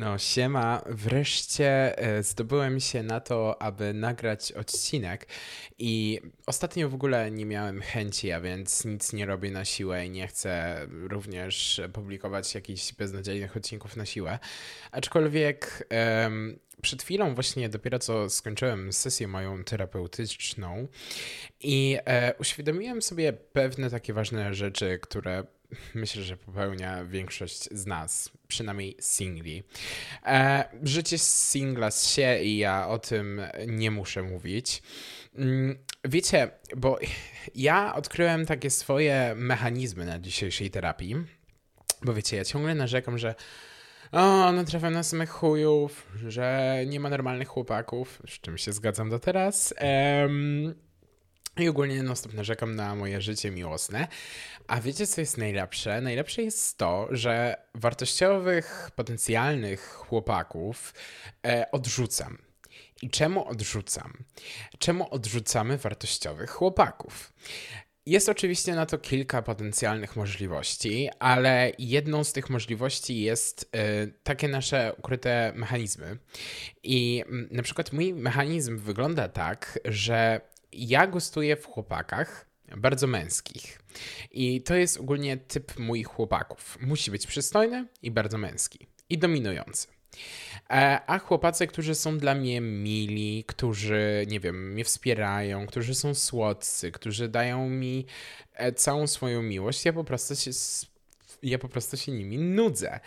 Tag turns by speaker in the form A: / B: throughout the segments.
A: No, siema. Wreszcie e, zdobyłem się na to, aby nagrać odcinek i ostatnio w ogóle nie miałem chęci, a więc nic nie robię na siłę i nie chcę również publikować jakichś beznadziejnych odcinków na siłę. Aczkolwiek em, przed chwilą właśnie dopiero co skończyłem sesję moją terapeutyczną i e, uświadomiłem sobie pewne takie ważne rzeczy, które myślę, że popełnia większość z nas, przynajmniej singli. E, życie singla z się i ja o tym nie muszę mówić. Mm, wiecie, bo ja odkryłem takie swoje mechanizmy na dzisiejszej terapii, bo wiecie, ja ciągle narzekam, że o, no trafiam na samych chujów, że nie ma normalnych chłopaków, z czym się zgadzam do teraz. I ogólnie non-stop narzekam na moje życie miłosne. A wiecie, co jest najlepsze? Najlepsze jest to, że wartościowych, potencjalnych chłopaków e, odrzucam. I czemu odrzucam? Czemu odrzucamy wartościowych chłopaków? Jest oczywiście na to kilka potencjalnych możliwości, ale jedną z tych możliwości jest y, takie nasze ukryte mechanizmy. I y, na przykład mój mechanizm wygląda tak, że ja gustuję w chłopakach bardzo męskich. I to jest ogólnie typ moich chłopaków. Musi być przystojny i bardzo męski. I dominujący. E, a chłopacy, którzy są dla mnie mili, którzy, nie wiem, mnie wspierają, którzy są słodcy, którzy dają mi e, całą swoją miłość, ja po prostu się, ja po prostu się nimi nudzę.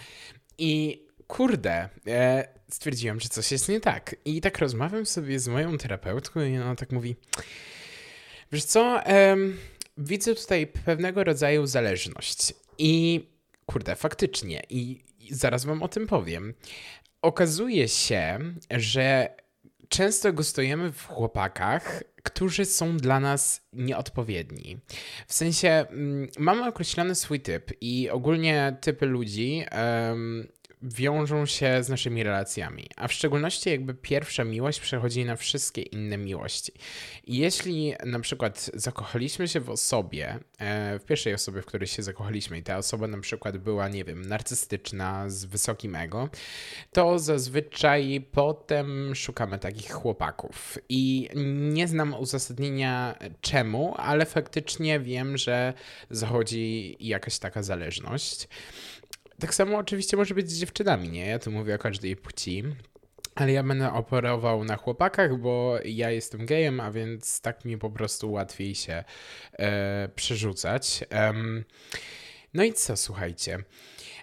A: I kurde, e, stwierdziłem, że coś jest nie tak. I tak rozmawiam sobie z moją terapeutką i ona tak mówi, wiesz co, widzę tutaj pewnego rodzaju zależność. I kurde, faktycznie, i, i zaraz wam o tym powiem. Okazuje się, że często gustujemy w chłopakach, którzy są dla nas nieodpowiedni. W sensie mm, mamy określony swój typ i ogólnie typy ludzi um, wiążą się z naszymi relacjami, a w szczególności jakby pierwsza miłość przechodzi na wszystkie inne miłości. I jeśli na przykład zakochaliśmy się w osobie, e, w pierwszej osobie, w której się zakochaliśmy i ta osoba na przykład była, nie wiem, narcystyczna, z wysokim ego, to zazwyczaj potem szukamy takich chłopaków. I nie znam uzasadnienia czemu, ale faktycznie wiem, że zachodzi jakaś taka zależność. Tak samo oczywiście może być z dziewczynami, nie? Ja tu mówię o każdej płci. Ale ja będę operował na chłopakach, bo ja jestem gejem, a więc tak mi po prostu łatwiej się e, przerzucać. No i co, słuchajcie.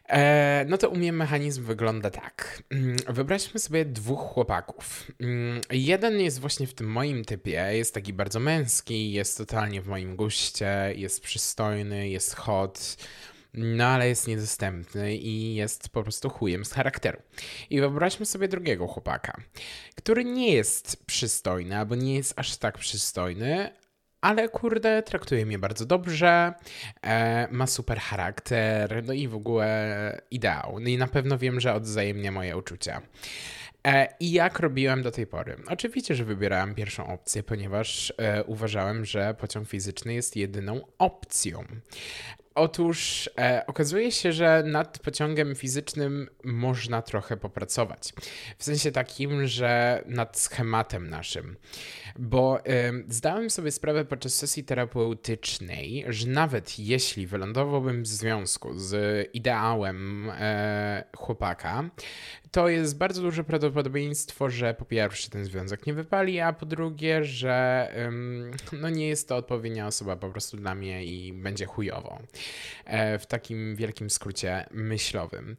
A: E, no to u mnie mechanizm wygląda tak. Mm, wyobraźmy sobie dwóch chłopaków. Mm, jeden jest właśnie w tym moim typie, jest taki bardzo męski, jest totalnie w moim guście, jest przystojny, jest hot, no ale jest niedostępny i jest po prostu chujem z charakteru. I wyobraźmy sobie drugiego chłopaka, który nie jest przystojny, albo nie jest aż tak przystojny, ale kurde, traktuje mnie bardzo dobrze, e, ma super charakter, no i w ogóle ideał. No i na pewno wiem, że odzajemnia moje uczucia. E, I jak robiłem do tej pory? Oczywiście, że wybierałem pierwszą opcję, ponieważ e, uważałem, że pociąg fizyczny jest jedyną opcją. Otóż e, okazuje się, że nad pociągem fizycznym można trochę popracować. W sensie takim, że nad schematem naszym. Bo e, zdałem sobie sprawę podczas sesji terapeutycznej, że nawet jeśli wylądowałbym w związku z ideałem e, chłopaka, to jest bardzo duże prawdopodobieństwo, że po pierwsze ten związek nie wypali, a po drugie, że no nie jest to odpowiednia osoba po prostu dla mnie i będzie chujowo. E, w takim wielkim skrócie myślowym.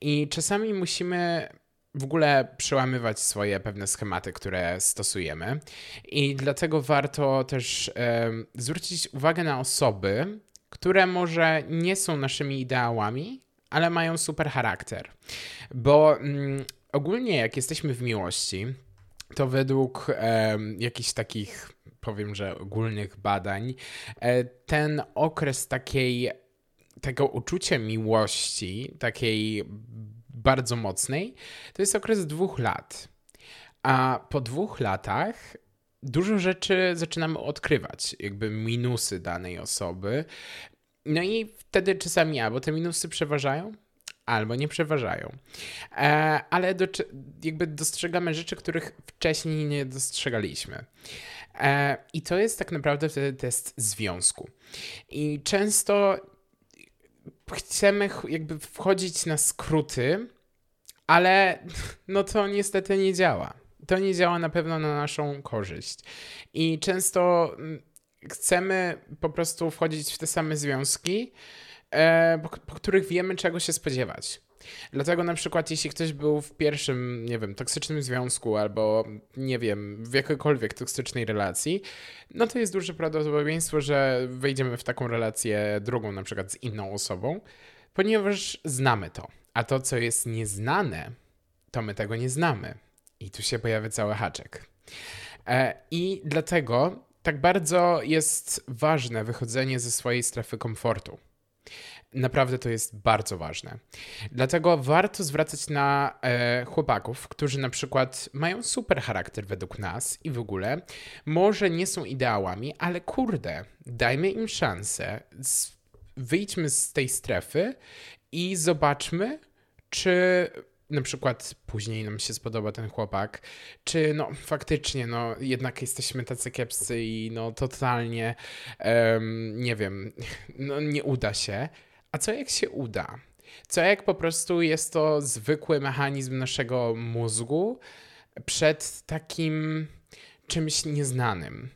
A: I czasami musimy w ogóle przełamywać swoje pewne schematy, które stosujemy. I dlatego warto też zwrócić uwagę na osoby, które może nie są naszymi ideałami, ale mają super charakter. Bo mm, ogólnie, jak jesteśmy w miłości, to według e, jakichś takich, powiem, że ogólnych badań, e, ten okres takiej, tego uczucia miłości, takiej bardzo mocnej, to jest okres dwóch lat. A po dwóch latach dużo rzeczy zaczynamy odkrywać, jakby minusy danej osoby. No i wtedy czasami albo te minusy przeważają, albo nie przeważają. E, ale do, jakby dostrzegamy rzeczy, których wcześniej nie dostrzegaliśmy. E, I to jest tak naprawdę wtedy test związku. I często chcemy jakby wchodzić na skróty, ale no to niestety nie działa. To nie działa na pewno na naszą korzyść. I często mm, chcemy po prostu wchodzić w te same związki, po, po których wiemy, czego się spodziewać. Dlatego na przykład, jeśli ktoś był w pierwszym, nie wiem, toksycznym związku albo, nie wiem, w jakiejkolwiek toksycznej relacji, no to jest duże prawdopodobieństwo, że wejdziemy w taką relację drugą, na przykład z inną osobą, ponieważ znamy to. A to, co jest nieznane, to my tego nie znamy. I tu się pojawia cały haczek. E, I dlatego tak bardzo jest ważne wychodzenie ze swojej strefy komfortu. Naprawdę to jest bardzo ważne. Dlatego warto zwracać na e, chłopaków, którzy na przykład mają super charakter według nas i w ogóle, może nie są ideałami, ale kurde, dajmy im szansę, wyjdźmy z tej strefy i zobaczmy, czy na przykład później nam się spodoba ten chłopak, czy no faktycznie, no jednak jesteśmy tacy kiepscy i no totalnie, um, nie wiem, no nie uda się. A co jak się uda? Co jak po prostu jest to zwykły mechanizm naszego mózgu przed takim czymś nieznanym?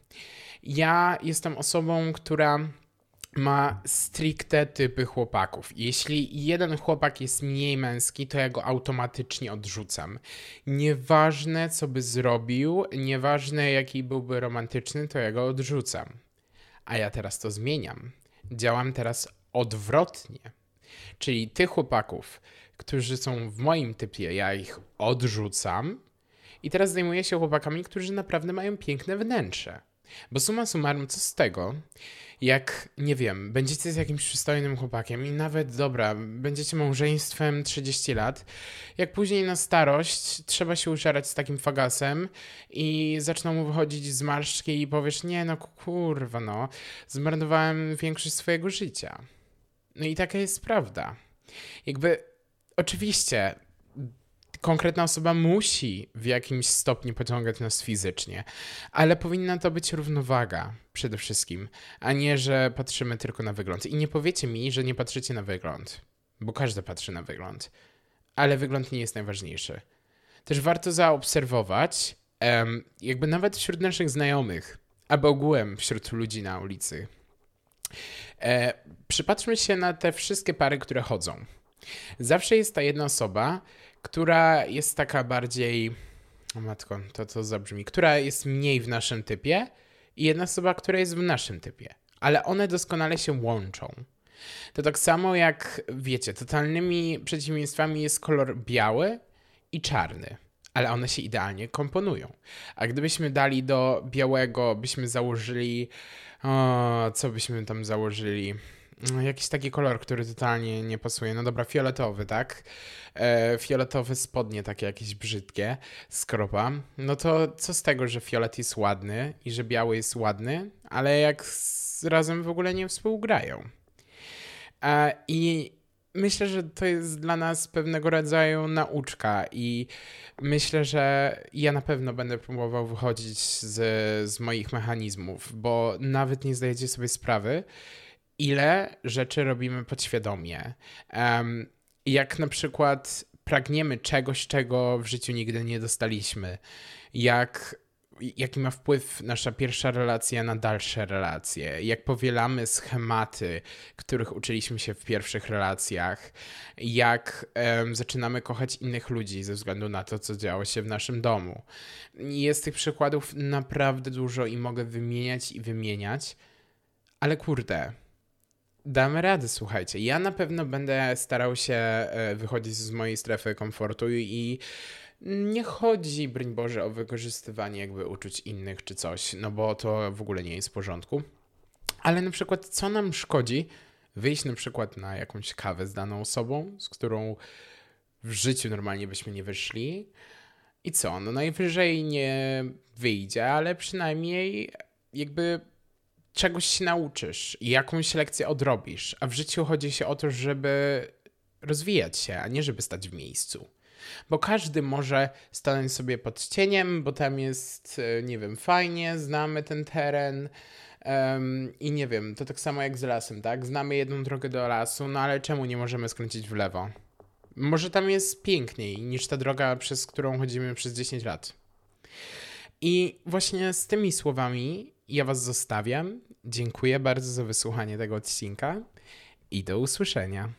A: Ja jestem osobą, która ma stricte typy chłopaków. Jeśli jeden chłopak jest mniej męski, to ja go automatycznie odrzucam. Nieważne, co by zrobił, nieważne, jaki byłby romantyczny, to ja go odrzucam. A ja teraz to zmieniam. Działam teraz odwrotnie. Czyli tych chłopaków, którzy są w moim typie, ja ich odrzucam i teraz zajmuję się chłopakami, którzy naprawdę mają piękne wnętrze. Bo suma summarum, co z tego, jak, nie wiem, będziecie z jakimś przystojnym chłopakiem i nawet, dobra, będziecie małżeństwem 30 lat, jak później na starość trzeba się użerać z takim fagasem i zaczną mu wychodzić zmarszczki i powiesz, nie no kurwa no, zmarnowałem większość swojego życia. No i taka jest prawda. Jakby, oczywiście, konkretna osoba musi w jakimś stopniu pociągać nas fizycznie, ale powinna to być równowaga przede wszystkim, a nie, że patrzymy tylko na wygląd. I nie powiecie mi, że nie patrzycie na wygląd, bo każdy patrzy na wygląd, ale wygląd nie jest najważniejszy. Też warto zaobserwować, jakby nawet wśród naszych znajomych, albo ogółem wśród ludzi na ulicy. E, przypatrzmy się na te wszystkie pary, które chodzą. Zawsze jest ta jedna osoba, która jest taka bardziej. O matko, to co zabrzmi. Która jest mniej w naszym typie i jedna osoba, która jest w naszym typie. Ale one doskonale się łączą. To tak samo jak, wiecie, totalnymi przeciwieństwami jest kolor biały i czarny, ale one się idealnie komponują. A gdybyśmy dali do białego, byśmy założyli. O, co byśmy tam założyli? Jakiś taki kolor, który totalnie nie pasuje. No dobra, fioletowy, tak? E, fioletowe spodnie takie jakieś brzydkie, skropa. No to co z tego, że fiolet jest ładny i że biały jest ładny, ale jak razem w ogóle nie współgrają. E, I myślę, że to jest dla nas pewnego rodzaju nauczka i myślę, że ja na pewno będę próbował wychodzić z, z moich mechanizmów, bo nawet nie zdajecie sobie sprawy, ile rzeczy robimy podświadomie. Um, jak na przykład pragniemy czegoś, czego w życiu nigdy nie dostaliśmy. Jak jaki ma wpływ nasza pierwsza relacja na dalsze relacje, jak powielamy schematy, których uczyliśmy się w pierwszych relacjach, jak um, zaczynamy kochać innych ludzi ze względu na to, co działo się w naszym domu. Jest tych przykładów naprawdę dużo i mogę wymieniać i wymieniać, ale kurde, Damy radę, słuchajcie. Ja na pewno będę starał się e, wychodzić z mojej strefy komfortu i nie chodzi, broń Boże, o wykorzystywanie jakby uczuć innych czy coś, no bo to w ogóle nie jest w porządku. Ale na przykład, co nam szkodzi wyjść na przykład na jakąś kawę z daną osobą, z którą w życiu normalnie byśmy nie wyszli. I co? No najwyżej nie wyjdzie, ale przynajmniej jakby czegoś się nauczysz i jakąś lekcję odrobisz. A w życiu chodzi się o to, żeby rozwijać się, a nie żeby stać w miejscu. Bo każdy może stanąć sobie pod cieniem, bo tam jest, e, nie wiem, fajnie, znamy ten teren. Um, I nie wiem, to tak samo jak z lasem, tak? Znamy jedną drogę do lasu, no ale czemu nie możemy skręcić w lewo? Może tam jest piękniej niż ta droga, przez którą chodzimy przez 10 lat. I właśnie z tymi słowami ja Was zostawiam. Dziękuję bardzo za wysłuchanie tego odcinka i do usłyszenia.